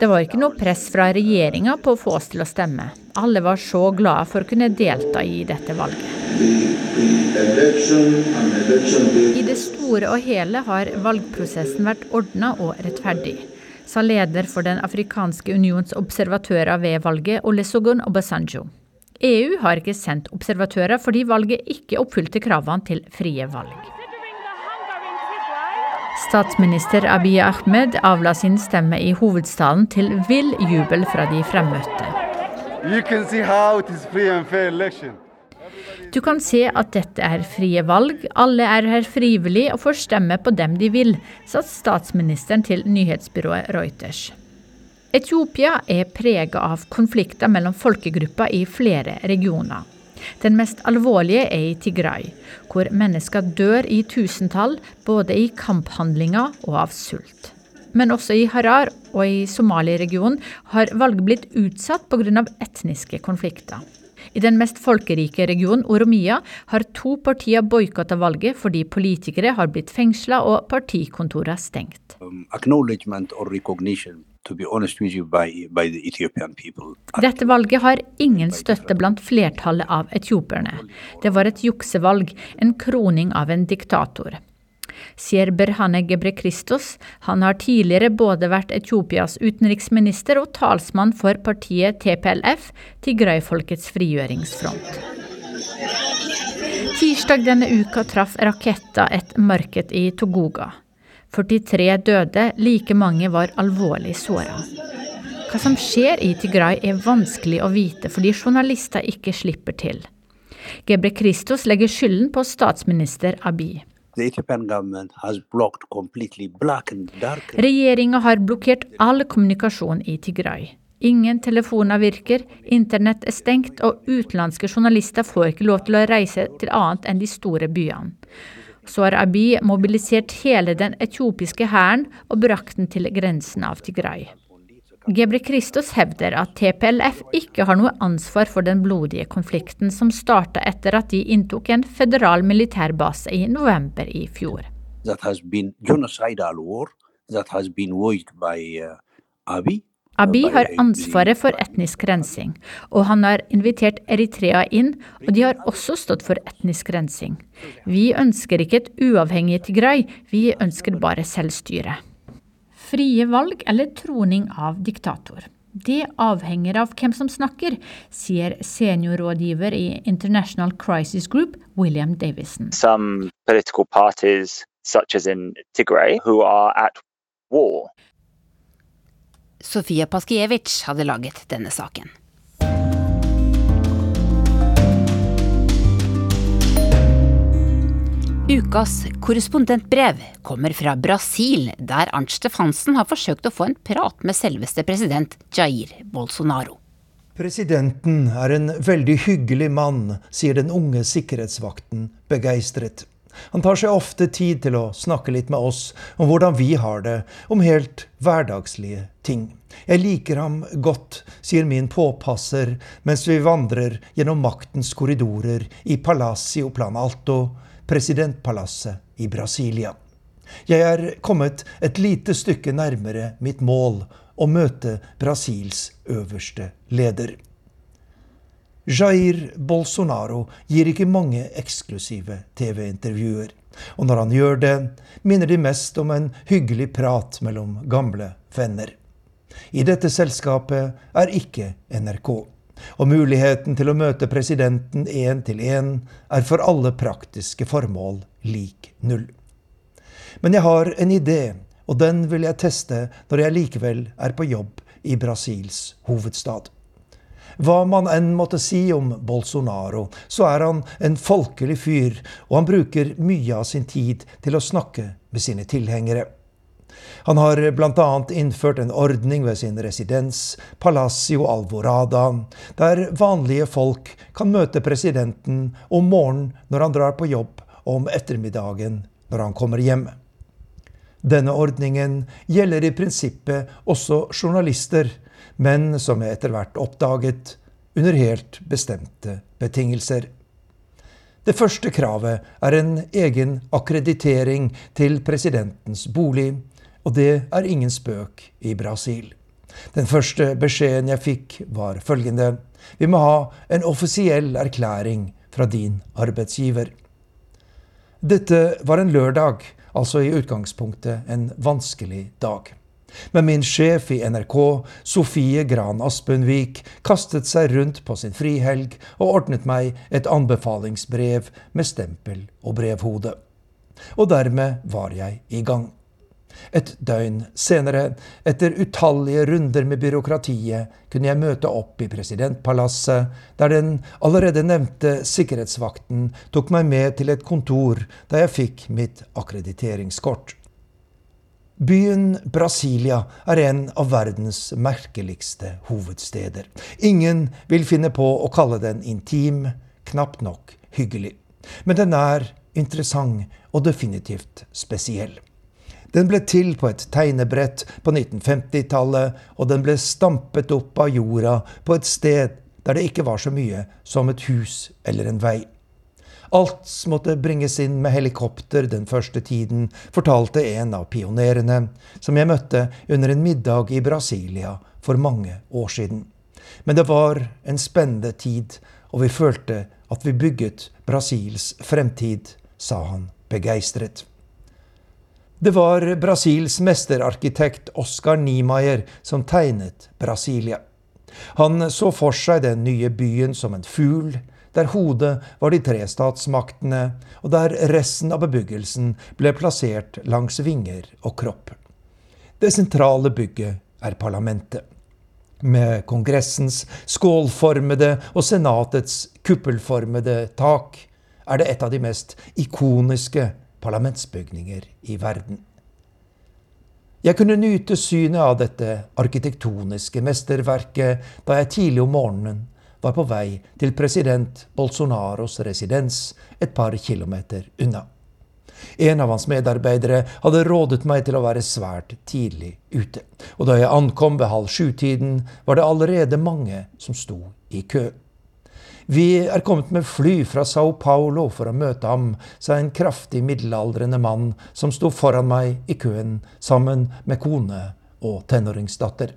Det var ikke noe press fra regjeringa på å få oss til å stemme. Alle var så glade for å kunne delta i dette valget. I det store og hele har valgprosessen vært ordna og rettferdig sa leder for Den afrikanske unions observatører ved valget, Olesogun Obasanjo. EU har ikke sendt observatører fordi valget ikke oppfylte kravene til frie valg. Statsminister Abiy Ahmed avla sin stemme i hovedstaden til vill jubel fra de fremmøtte. You can see how it is free and fair election. Du kan se at dette er frie valg, alle er her frivillig og får stemme på dem de vil, sa statsministeren til nyhetsbyrået Reuters. Etiopia er preget av konflikter mellom folkegrupper i flere regioner. Den mest alvorlige er i Tigray, hvor mennesker dør i tusentall, både i kamphandlinger og av sult. Men også i Harar og i Somali-regionen har valget blitt utsatt pga. etniske konflikter. I den mest folkerike regionen, Oromia, har to partier boikotta valget fordi politikere har blitt fengsla og partikontorer stengt. Um, Dette valget har ingen støtte blant flertallet av etiopierne. Det var et juksevalg, en kroning av en diktator sier Berhane Gebrekristos. Han har tidligere både vært Etiopias utenriksminister og talsmann for partiet TPLF, Tigray-folkets frigjøringsfront. Tirsdag denne uka traff raketta et marked i Togoga. 43 døde, like mange var alvorlig såra. Hva som skjer i Tigray er vanskelig å vite fordi journalister ikke slipper til. Gebre Kristos legger skylden på statsminister Abiy. Regjeringa har blokkert all kommunikasjon i Tigray. Ingen telefoner virker, internett er stengt, og utenlandske journalister får ikke lov til å reise til annet enn de store byene. Så har Abiy mobilisert hele den etiopiske hæren og brakt den til grensen av Tigray. Gebre Kristus hevder at TPLF ikke har noe ansvar for den blodige konflikten som starta etter at de inntok en federal militærbase i november i fjor. Abi har ansvaret for etnisk rensing, og han har invitert Eritrea inn, og de har også stått for etnisk rensing. Vi ønsker ikke et uavhengig Tigray, vi ønsker bare selvstyre. Frie valg eller troning av diktator. Det avhenger av hvem som snakker, sier seniorrådgiver i International Crisis Group, William Davison. Some political parties, such as in Tigray, who are at war. Sofia Paskiewicz hadde laget denne saken. Ukas korrespondentbrev kommer fra Brasil, der Arnt Stefansen har forsøkt å få en prat med selveste president Jair Bolsonaro. Presidenten er en veldig hyggelig mann, sier den unge sikkerhetsvakten begeistret. Han tar seg ofte tid til å snakke litt med oss om hvordan vi har det, om helt hverdagslige ting. Jeg liker ham godt, sier min påpasser mens vi vandrer gjennom maktens korridorer i Palacio Plan Alto presidentpalasset i Brasilia. Jeg er kommet et lite stykke nærmere mitt mål å møte Brasils øverste leder. Jair Bolsonaro gir ikke mange eksklusive TV-intervjuer. Og når han gjør det, minner de mest om en hyggelig prat mellom gamle venner. I dette selskapet er ikke NRK. Og muligheten til å møte presidenten én til én er for alle praktiske formål lik null. Men jeg har en idé Og den vil jeg teste når jeg likevel er på jobb i Brasils hovedstad. Hva man enn måtte si om Bolsonaro, så er han en folkelig fyr, og han bruker mye av sin tid til å snakke med sine tilhengere. Han har bl.a. innført en ordning ved sin residens, Palacio Alvorada, der vanlige folk kan møte presidenten om morgenen når han drar på jobb, og om ettermiddagen når han kommer hjem. Denne ordningen gjelder i prinsippet også journalister, men som jeg etter hvert oppdaget, under helt bestemte betingelser. Det første kravet er en egen akkreditering til presidentens bolig, og det er ingen spøk i Brasil. Den første beskjeden jeg fikk, var følgende. Vi må ha en offisiell erklæring fra din arbeidsgiver. Dette var en lørdag, altså i utgangspunktet en vanskelig dag. Men min sjef i NRK, Sofie Gran Aspenvik, kastet seg rundt på sin frihelg og ordnet meg et anbefalingsbrev med stempel og brevhode. Og dermed var jeg i gang. Et døgn senere, etter utallige runder med byråkratiet, kunne jeg møte opp i presidentpalasset, der den allerede nevnte sikkerhetsvakten tok meg med til et kontor da jeg fikk mitt akkrediteringskort. Byen Brasilia er en av verdens merkeligste hovedsteder. Ingen vil finne på å kalle den intim, knapt nok hyggelig. Men den er interessant og definitivt spesiell. Den ble til på et tegnebrett på 1950-tallet, og den ble stampet opp av jorda på et sted der det ikke var så mye som et hus eller en vei. Alt måtte bringes inn med helikopter den første tiden, fortalte en av pionerene, som jeg møtte under en middag i Brasilia for mange år siden. Men det var en spennende tid, og vi følte at vi bygget Brasils fremtid, sa han begeistret. Det var Brasils mesterarkitekt Oscar Niemeyer som tegnet Brasilia. Han så for seg den nye byen som en fugl, der hodet var de tre statsmaktene, og der resten av bebyggelsen ble plassert langs vinger og kropp. Det sentrale bygget er parlamentet. Med Kongressens skålformede og Senatets kuppelformede tak er det et av de mest ikoniske parlamentsbygninger i verden. Jeg kunne nyte synet av dette arkitektoniske mesterverket da jeg tidlig om morgenen var på vei til president Bolsonaros residens et par kilometer unna. En av hans medarbeidere hadde rådet meg til å være svært tidlig ute, og da jeg ankom ved halv sju-tiden, var det allerede mange som sto i kø. Vi er kommet med fly fra Sao Paulo for å møte ham, sa en kraftig middelaldrende mann som sto foran meg i køen sammen med kone og tenåringsdatter.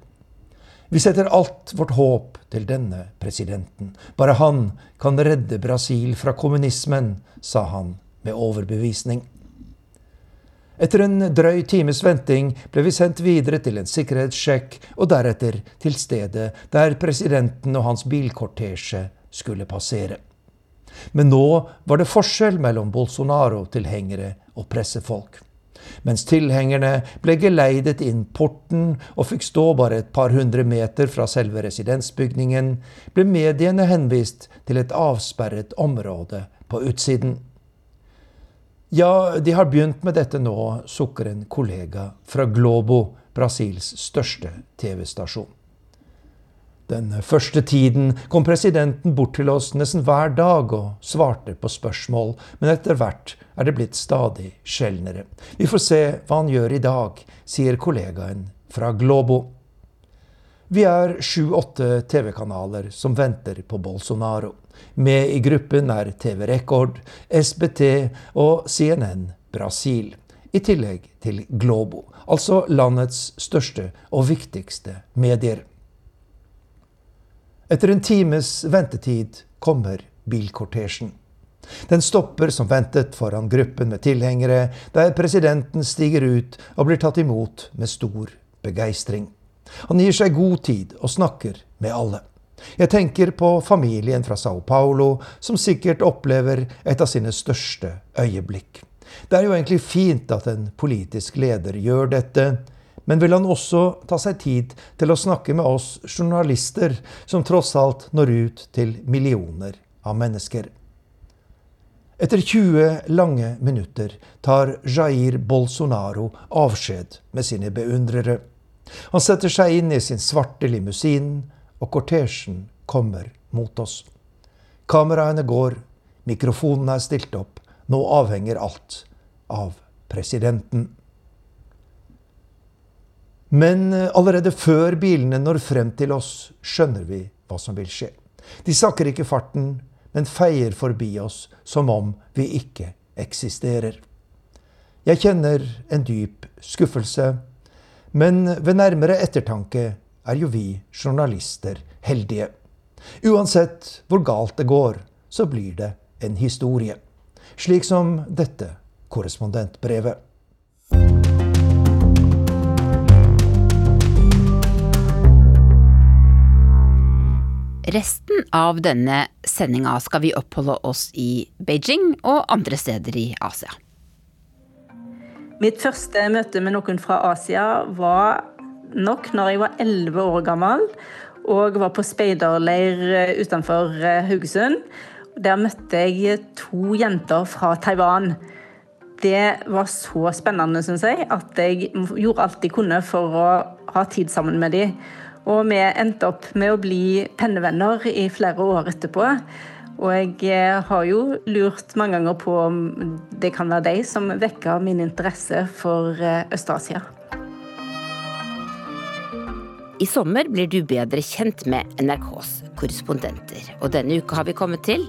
Vi setter alt vårt håp til denne presidenten. Bare han kan redde Brasil fra kommunismen, sa han med overbevisning. Etter en drøy times venting ble vi sendt videre til en sikkerhetssjekk, og deretter til stedet der presidenten og hans bilkortesje skulle passere. Men nå var det forskjell mellom Bolsonaro-tilhengere og pressefolk. Mens tilhengerne ble geleidet inn porten og fikk stå bare et par hundre meter fra selve residensbygningen, ble mediene henvist til et avsperret område på utsiden. Ja, de har begynt med dette nå, sukker en kollega fra Globo, Brasils største TV-stasjon. Den første tiden kom presidenten bort til oss nesten hver dag og svarte på spørsmål, men etter hvert er det blitt stadig sjeldnere. Vi får se hva han gjør i dag, sier kollegaen fra Globo. Vi er sju-åtte TV-kanaler som venter på Bolsonaro. Med i gruppen er TV Rekord, SBT og CNN Brasil. I tillegg til Globo, altså landets største og viktigste medier. Etter en times ventetid kommer bilkortesjen. Den stopper som ventet foran gruppen med tilhengere, der presidenten stiger ut og blir tatt imot med stor begeistring. Han gir seg god tid og snakker med alle. Jeg tenker på familien fra Sao Paulo, som sikkert opplever et av sine største øyeblikk. Det er jo egentlig fint at en politisk leder gjør dette, men vil han også ta seg tid til å snakke med oss journalister, som tross alt når ut til millioner av mennesker? Etter 20 lange minutter tar Jair Bolsonaro avskjed med sine beundrere. Han setter seg inn i sin svarte limousin, og kortesjen kommer mot oss. Kameraene går, mikrofonene er stilt opp. Nå avhenger alt av presidenten. Men eh, allerede før bilene når frem til oss, skjønner vi hva som vil skje. De sakker ikke farten, men feier forbi oss som om vi ikke eksisterer. Jeg kjenner en dyp skuffelse, men ved nærmere ettertanke er jo vi journalister heldige. Uansett hvor galt det går, så blir det en historie. Slik som dette korrespondentbrevet. Resten av denne sendinga skal vi oppholde oss i Beijing og andre steder i Asia. Mitt første møte med noen fra Asia var nok når jeg var elleve år gammel og var på speiderleir utenfor Haugesund. Der møtte jeg to jenter fra Taiwan. Det var så spennende, syns jeg, at jeg gjorde alt jeg kunne for å ha tid sammen med dem. Og vi endte opp med å bli pennevenner i flere år etterpå. Og jeg eh, har jo lurt mange ganger på om det kan være de som vekker min interesse for eh, Øst-Asia. I sommer blir du bedre kjent med NRKs korrespondenter. Og denne uka har vi kommet til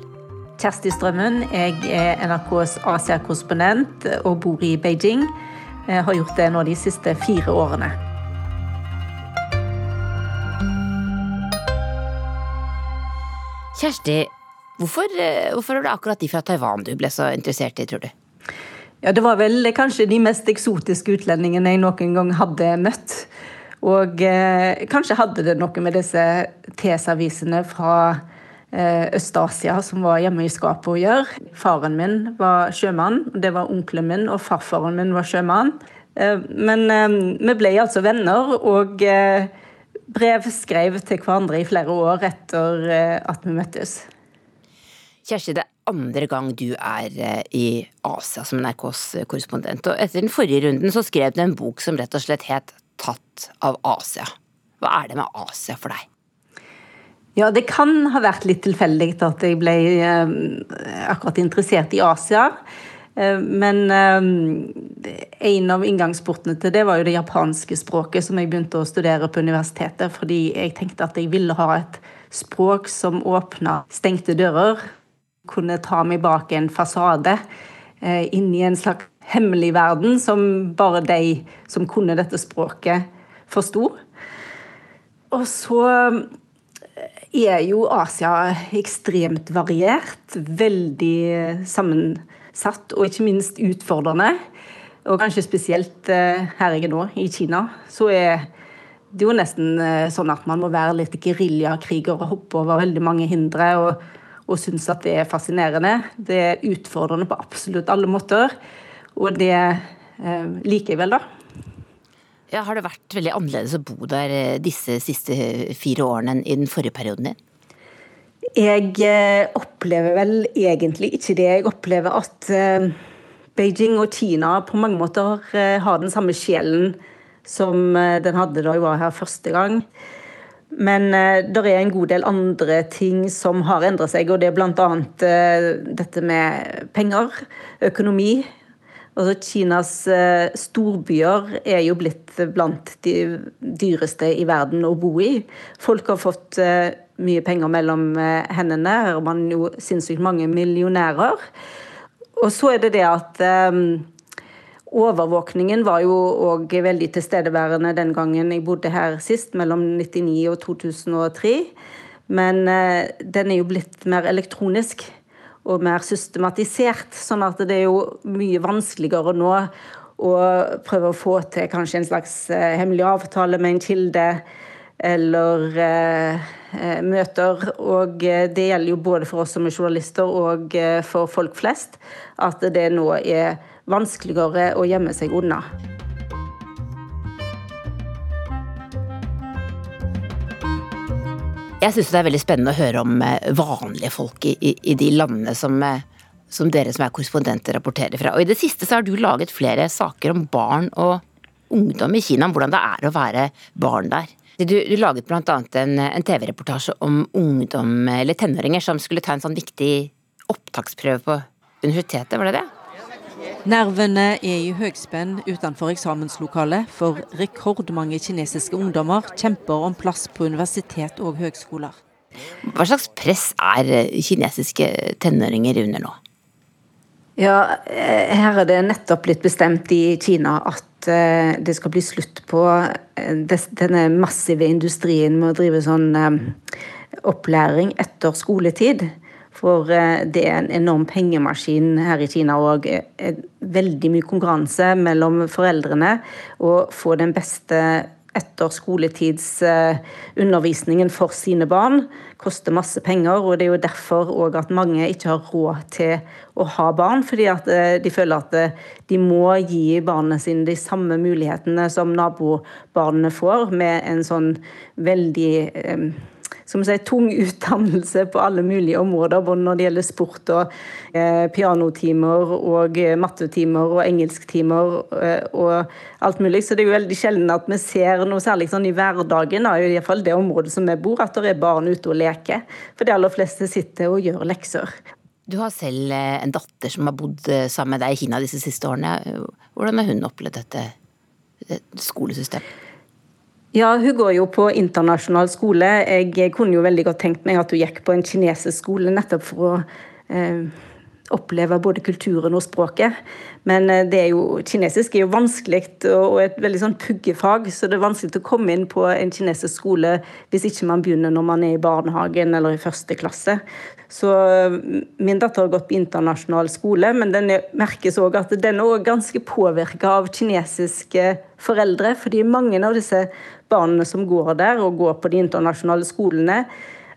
Kjersti Strømmen. Jeg er NRKs Asia-korrespondent og bor i Beijing. Jeg har gjort det nå de siste fire årene. Kjersti, hvorfor, eh, hvorfor er det akkurat de fra Taiwan du ble så interessert i, tror du? Ja, Det var vel kanskje de mest eksotiske utlendingene jeg noen gang hadde møtt. Og eh, kanskje hadde det noe med disse TS-avisene fra eh, Øst-Asia som var hjemme i skapet å gjøre. Faren min var sjømann, det var onkelen min, og farfaren min var sjømann. Eh, men eh, vi ble altså venner, og eh, brevskrev til hverandre i flere år etter eh, at vi møttes. Kjersti, det er andre gang du er eh, i Asia som NRKs korrespondent. Og etter den forrige runden så skrev du en bok som rett og slett het Tatt av Asia. Hva er det med Asia for deg? Ja, det kan ha vært litt tilfeldig at jeg ble eh, akkurat interessert i Asia. Eh, men eh, en av inngangsportene til det var jo det japanske språket som jeg begynte å studere på universitetet, fordi jeg tenkte at jeg ville ha et språk som åpna stengte dører. Kunne ta meg bak en fasade eh, inn i en slags hemmelig verden som bare de som kunne dette språket, forsto. Og så er jo Asia ekstremt variert. Veldig sammensatt satt, og ikke minst utfordrende. Og kanskje spesielt eh, her jeg er nå, i Kina, så er det jo nesten eh, sånn at man må være litt geriljakriger og hoppe over veldig mange hindre. og, og synes at det er fascinerende. Det er utfordrende på absolutt alle måter. Og det eh, liker jeg vel, da. Ja, har det vært veldig annerledes å bo der eh, disse siste fire årene enn i den forrige perioden din? Jeg eh, opplever vel egentlig ikke det. Jeg opplever at eh, Beijing og Kina på mange måter eh, har den samme sjelen som den hadde da jeg var her første gang. Men det er en god del andre ting som har endret seg, og det er bl.a. dette med penger, økonomi. Altså Kinas storbyer er jo blitt blant de dyreste i verden å bo i. Folk har fått mye penger mellom eh, hendene. Her har man jo sinnssykt mange millionærer. Og så er det det at um, Overvåkningen var jo òg veldig tilstedeværende den gangen jeg bodde her sist, mellom 1999 og 2003. Men uh, den er jo blitt mer elektronisk og mer systematisert. Sånn at det er jo mye vanskeligere nå å prøve å få til kanskje en slags uh, hemmelig avtale med en kilde eller eh, eh, møter. Og eh, det gjelder jo både for oss som er journalister og for folk flest, at det nå er vanskeligere å gjemme seg unna. Jeg syns det er veldig spennende å høre om eh, vanlige folk i, i, i de landene som, eh, som, dere som er korrespondenter rapporterer fra. Og I det siste så har du laget flere saker om barn og ungdom i Kina, om hvordan det er å være barn der. Du, du laget bl.a. en, en TV-reportasje om ungdom, eller tenåringer, som skulle ta en sånn viktig opptaksprøve på universitetet, var det det? Nervene er i høgspenn utenfor eksamenslokalet, for rekordmange kinesiske ungdommer kjemper om plass på universitet og høgskoler. Hva slags press er kinesiske tenåringer under nå? Ja, eh, her er det nettopp blitt bestemt i Kina at eh, det skal bli slutt på eh, denne massive industrien med å drive sånn opplæring etter skoletid. For eh, det er en enorm pengemaskin her i Kina og eh, veldig mye konkurranse mellom foreldrene. Å få den beste etter skoletidsundervisningen for sine barn koster masse penger. og Det er jo derfor at mange ikke har råd til å ha barn. Fordi at eh, de føler at de må gi barna sine de samme mulighetene som nabobarna får, med en sånn veldig som si, tung utdannelse på alle mulige områder, både når det gjelder sport og eh, pianotimer og eh, mattetimer og engelsktimer eh, og alt mulig. Så det er jo veldig sjelden at vi ser noe særlig sånn i hverdagen, da, i hvert fall det området som vi bor, at det er barn ute og leker. For de aller fleste sitter og gjør lekser. Du har selv eh, en datter som har bodd eh, sammen med deg i Kina disse siste årene. Hvordan har hun opplevd dette skolesystemet? Ja, hun går jo på internasjonal skole. Jeg kunne jo veldig godt tenkt meg at hun gikk på en kinesisk skole nettopp for å eh, oppleve både kulturen og språket. Men eh, er jo, kinesisk er jo vanskelig og et veldig sånn puggefag, så det er vanskelig å komme inn på en kinesisk skole hvis ikke man begynner når man er i barnehagen eller i første klasse. Så mm, min datter har gått på internasjonal skole, men den merkes òg at den er ganske påvirka av kinesiske foreldre. Fordi mange av disse barna som går der og går på de internasjonale skolene,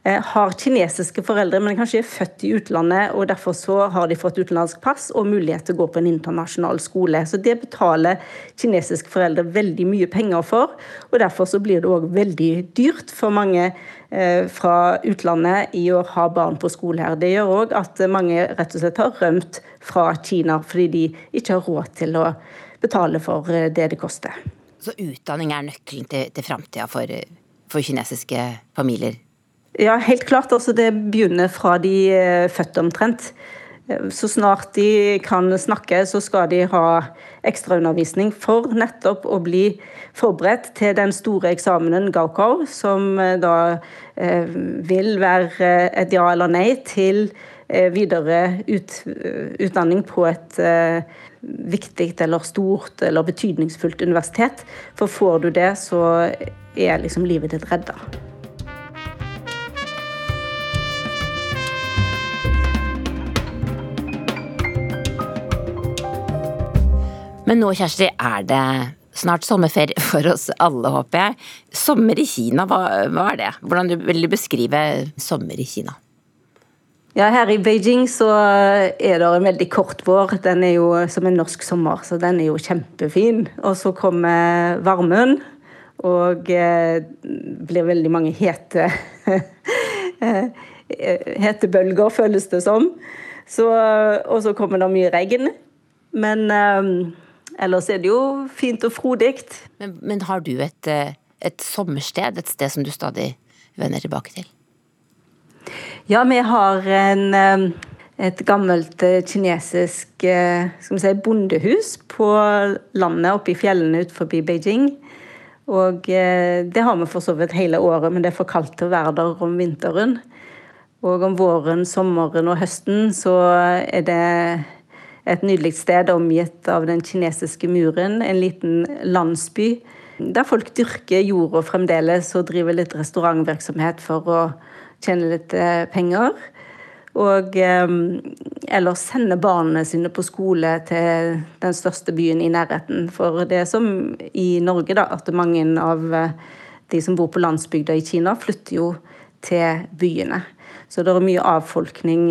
eh, har kinesiske foreldre, men kanskje er født i utlandet. og Derfor så har de fått utenlandsk pass og mulighet til å gå på en internasjonal skole. Så Det betaler kinesiske foreldre veldig mye penger for. og Derfor så blir det òg veldig dyrt for mange Eh, fra utlandet i å ha barn på skole her. Det gjør òg at mange rett og slett har rømt fra Kina fordi de ikke har råd til å betale for eh, det det koster. Så utdanning er nøkkelen til, til framtida for, for, kinesiske familier? Ja, helt klart. Altså, det begynner fra de er eh, født omtrent. Så snart de kan snakke, så skal de ha ekstraundervisning for nettopp å bli forberedt til den store eksamenen Gaokao, som eh, da eh, vil være eh, et ja eller nei til videre ut, utdanning på et viktig eller stort eller betydningsfullt universitet. For får du det, så er liksom livet ditt redda. Men nå, Kjersti, er det snart sommerferie for oss alle, håper jeg. Sommer i Kina, hva, hva er det? Hvordan vil du beskrive sommer i Kina? Ja, Her i Beijing så er det en veldig kort vår. Den er jo som en norsk sommer, så den er jo kjempefin. Og så kommer varmen, og eh, blir veldig mange hete [LAUGHS] bølger, føles det som. Så, og så kommer det mye regn. Men eh, Ellers er det jo fint og frodig. Men, men, har du et, eh, et sommersted, et sted som du stadig vender tilbake til? Ja, vi har en, eh, et gammelt eh, kinesisk skal si, bondehus på landet oppe i fjellene utenfor Beijing. Og det har vi for så vidt hele året, men det er for kaldt til å være der om vinteren. Og om våren, sommeren og høsten så er det et nydelig sted omgitt av den kinesiske muren. En liten landsby der folk dyrker jorda fremdeles og driver litt restaurantvirksomhet for å tjene litt eh, penger. Og eh, eller sende barna sine på skole til den største byen i nærheten. For det er som i Norge, da, at mange av eh, de som bor på landsbygda i Kina, flytter jo til byene. Så det er mye avfolkning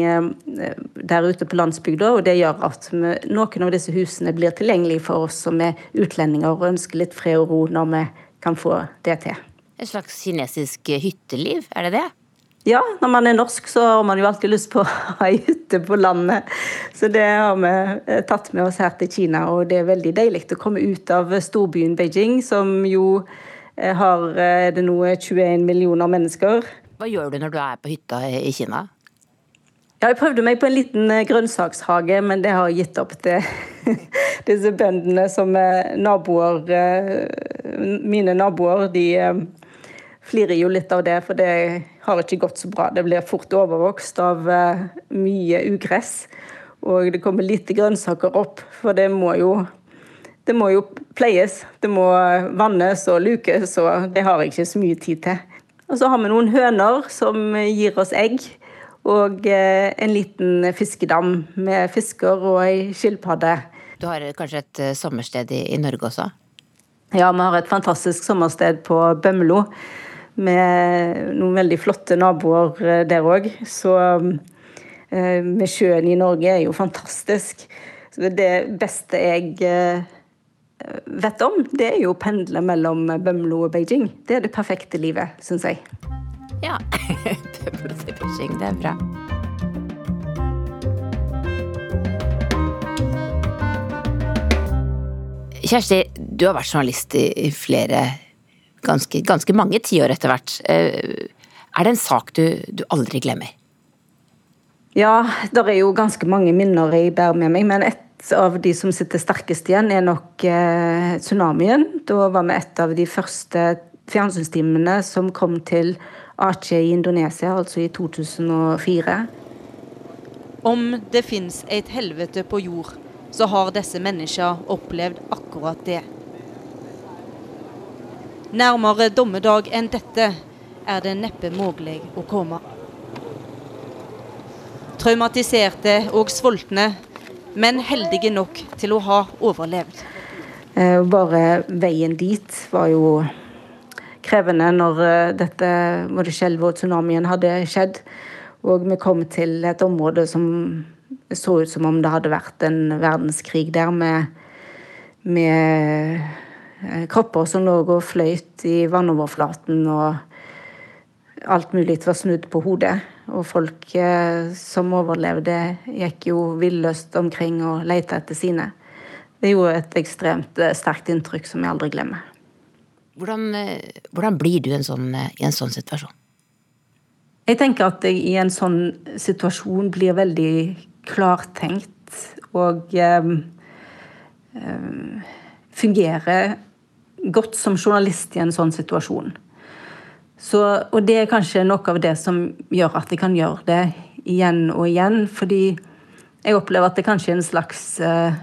der ute på landsbygda, og det gjør at noen av disse husene blir tilgjengelige for oss som er utlendinger og ønsker litt fred og ro når vi kan få det til. Et slags kinesisk hytteliv, er det det? Ja, når man er norsk, så har man jo alltid lyst på [LAUGHS] å ei hytte på landet. Så det har vi eh, tatt med oss her til Kina, og det er veldig deilig å komme ut av storbyen Beijing, som jo eh, har eh, det nå 21 millioner mennesker. Hva gjør du når du er på hytta i Kina? Ja, jeg prøvde meg på en liten grønnsakshage, men det har jeg gitt opp til [LAUGHS] disse bøndene som er naboer. Mine naboer, de flirer jo litt av det, for det har ikke gått så bra. Det blir fort overvokst av uh, mye ugress. Og det kommer lite grønnsaker opp, for det må jo det må jo pleies. Det må vannes og lukes, og det har jeg ikke så mye tid til. Og så har vi noen høner som gir oss egg. Og uh, en liten fiskedam med fisker og ei skilpadde. Du har kanskje et uh, sommersted i, i Norge også? Ja, vi har et fantastisk sommersted på Bømlo med noen veldig flotte naboer eh, der òg. Så eh, med sjøen i Norge er jo fantastisk. Så det beste jeg eh, vet om, det er jo å pendle mellom Bømlo og Beijing. Det er det perfekte livet, syns jeg. Ja. [LAUGHS] Bømlo til Beijing, det er bra. Kjersti, du har vært journalist i flere ganske, ganske mange tiår etter hvert. Eh, er det en sak du, du aldri glemmer? Ja, det er jo ganske mange minner jeg bærer med meg. Men et av de som sitter sterkest igjen, er nok eh, tsunamien. Da var vi et av de første fjernsynstimene som kom til Aceh i Indonesia, altså i 2004. Om det fins et helvete på jord, så har disse menneskene opplevd akkurat det. Nærmere dommedag enn dette er det neppe mulig å komme. Traumatiserte og sultne, men heldige nok til å ha overlevd. Eh, bare veien dit var jo krevende når eh, dette både skjelvet og tsunamien hadde skjedd. Og vi kom til et område som så ut som om det hadde vært en verdenskrig der, med, med kropper som lå og fløyt i vannoverflaten, og alt mulig var snudd på hodet. Og folk eh, som overlevde, gikk jo villøst omkring og lette etter sine. Det gjorde et ekstremt eh, sterkt inntrykk som jeg aldri glemmer. Hvordan, hvordan blir du en sånn, i en sånn situasjon? Jeg tenker at jeg i en sånn situasjon blir veldig klartenkt og eh, fungerer godt som journalist i en sånn situasjon. Så, og det er kanskje noe av det som gjør at jeg kan gjøre det igjen og igjen. Fordi jeg opplever at det kanskje er en slags uh,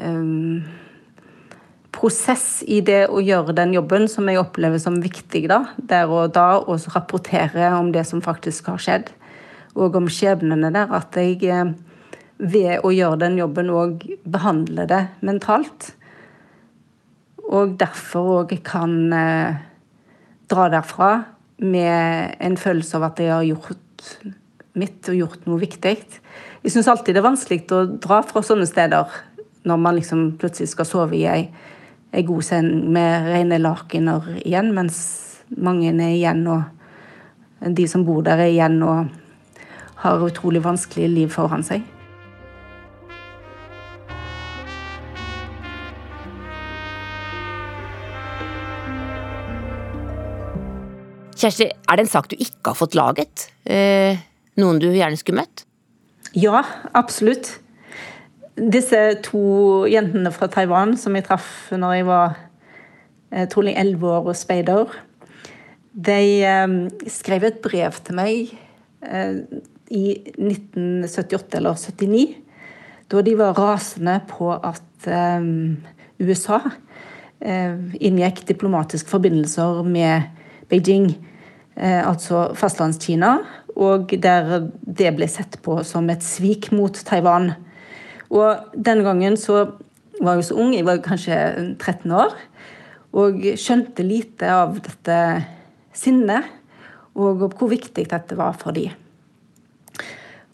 um, prosess i det å gjøre den jobben som jeg opplever som viktig da, der og da, og rapportere om det som faktisk har skjedd, og om skjebnene der. At jeg uh, ved å gjøre den jobben òg behandler det mentalt. Og derfor òg kan eh, dra derfra med en følelse av at jeg har gjort mitt og gjort noe viktig. Jeg syns alltid det er vanskelig å dra fra sånne steder når man liksom plutselig skal sove i ei, ei god seng med rene lakener igjen, mens mange er igjen og de som bor der, er igjen og har utrolig vanskelig liv foran seg. Kjersti, er det en sak du ikke har fått laget? Eh, noen du gjerne skulle møtt? Ja, absolutt. Disse to jentene fra Taiwan som jeg traff når jeg var eh, trolig elleve år og speider, de eh, skrev et brev til meg eh, i 1978 eller 79, da de var rasende på at eh, USA eh, inngikk diplomatiske forbindelser med Beijing, altså Fastlandskina, og der det ble sett på som et svik mot Taiwan. Og den gangen så var jeg så ung, jeg var kanskje 13 år, og skjønte lite av dette sinnet. og hvor viktig dette var for dem.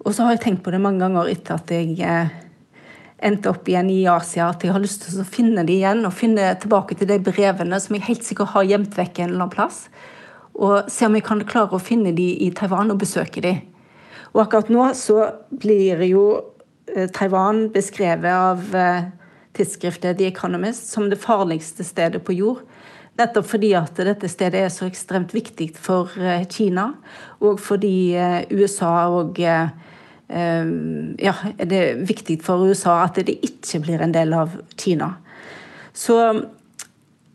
Og så har jeg tenkt på det mange ganger etter at jeg eh, endte opp igjen i Asia, at jeg har lyst til å finne dem igjen og finne tilbake til de brevene som jeg helt sikkert har gjemt vekk en eller annen plass. Og se om vi kan klare å finne dem i Taiwan og besøke dem. Og akkurat nå så blir jo eh, Taiwan beskrevet av eh, tidsskriftet The Economist som det farligste stedet på jord. Nettopp fordi at dette stedet er så ekstremt viktig for Kina, og fordi USA og Eh, ja, det er viktig for USA at det ikke blir en del av Kina. Så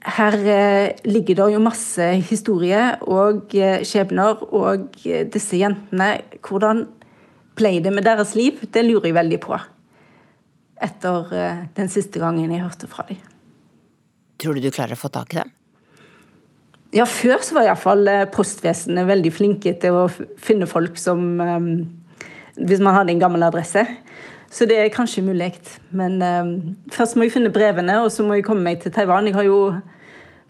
her eh, ligger det jo masse historie og eh, skjebner. Og disse jentene, hvordan ble det med deres liv? Det lurer jeg veldig på. Etter den siste gangen jeg hørte fra dem. Tror du du klarer å få tak i dem? Ja, før så var iallfall postvesenet veldig flinke til å finne folk som hvis man hadde en gammel adresse. Så det er kanskje mulig. Men først må jeg finne brevene, og så må jeg komme meg til Taiwan. Jeg har jo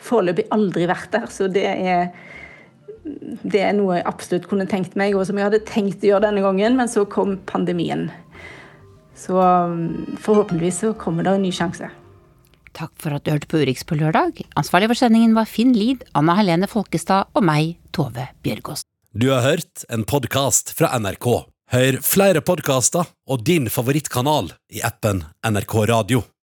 foreløpig aldri vært der, så det er, det er noe jeg absolutt kunne tenkt meg, og som jeg hadde tenkt å gjøre denne gangen, men så kom pandemien. Så um, forhåpentligvis så kommer det en ny sjanse. Takk for at du hørte på Urix på lørdag. Ansvarlig for sendingen var Finn Lid, Anna Helene Folkestad og meg, Tove Bjørgaas. Du har hørt en podkast fra NRK. Hør flere podkaster og din favorittkanal i appen NRK Radio.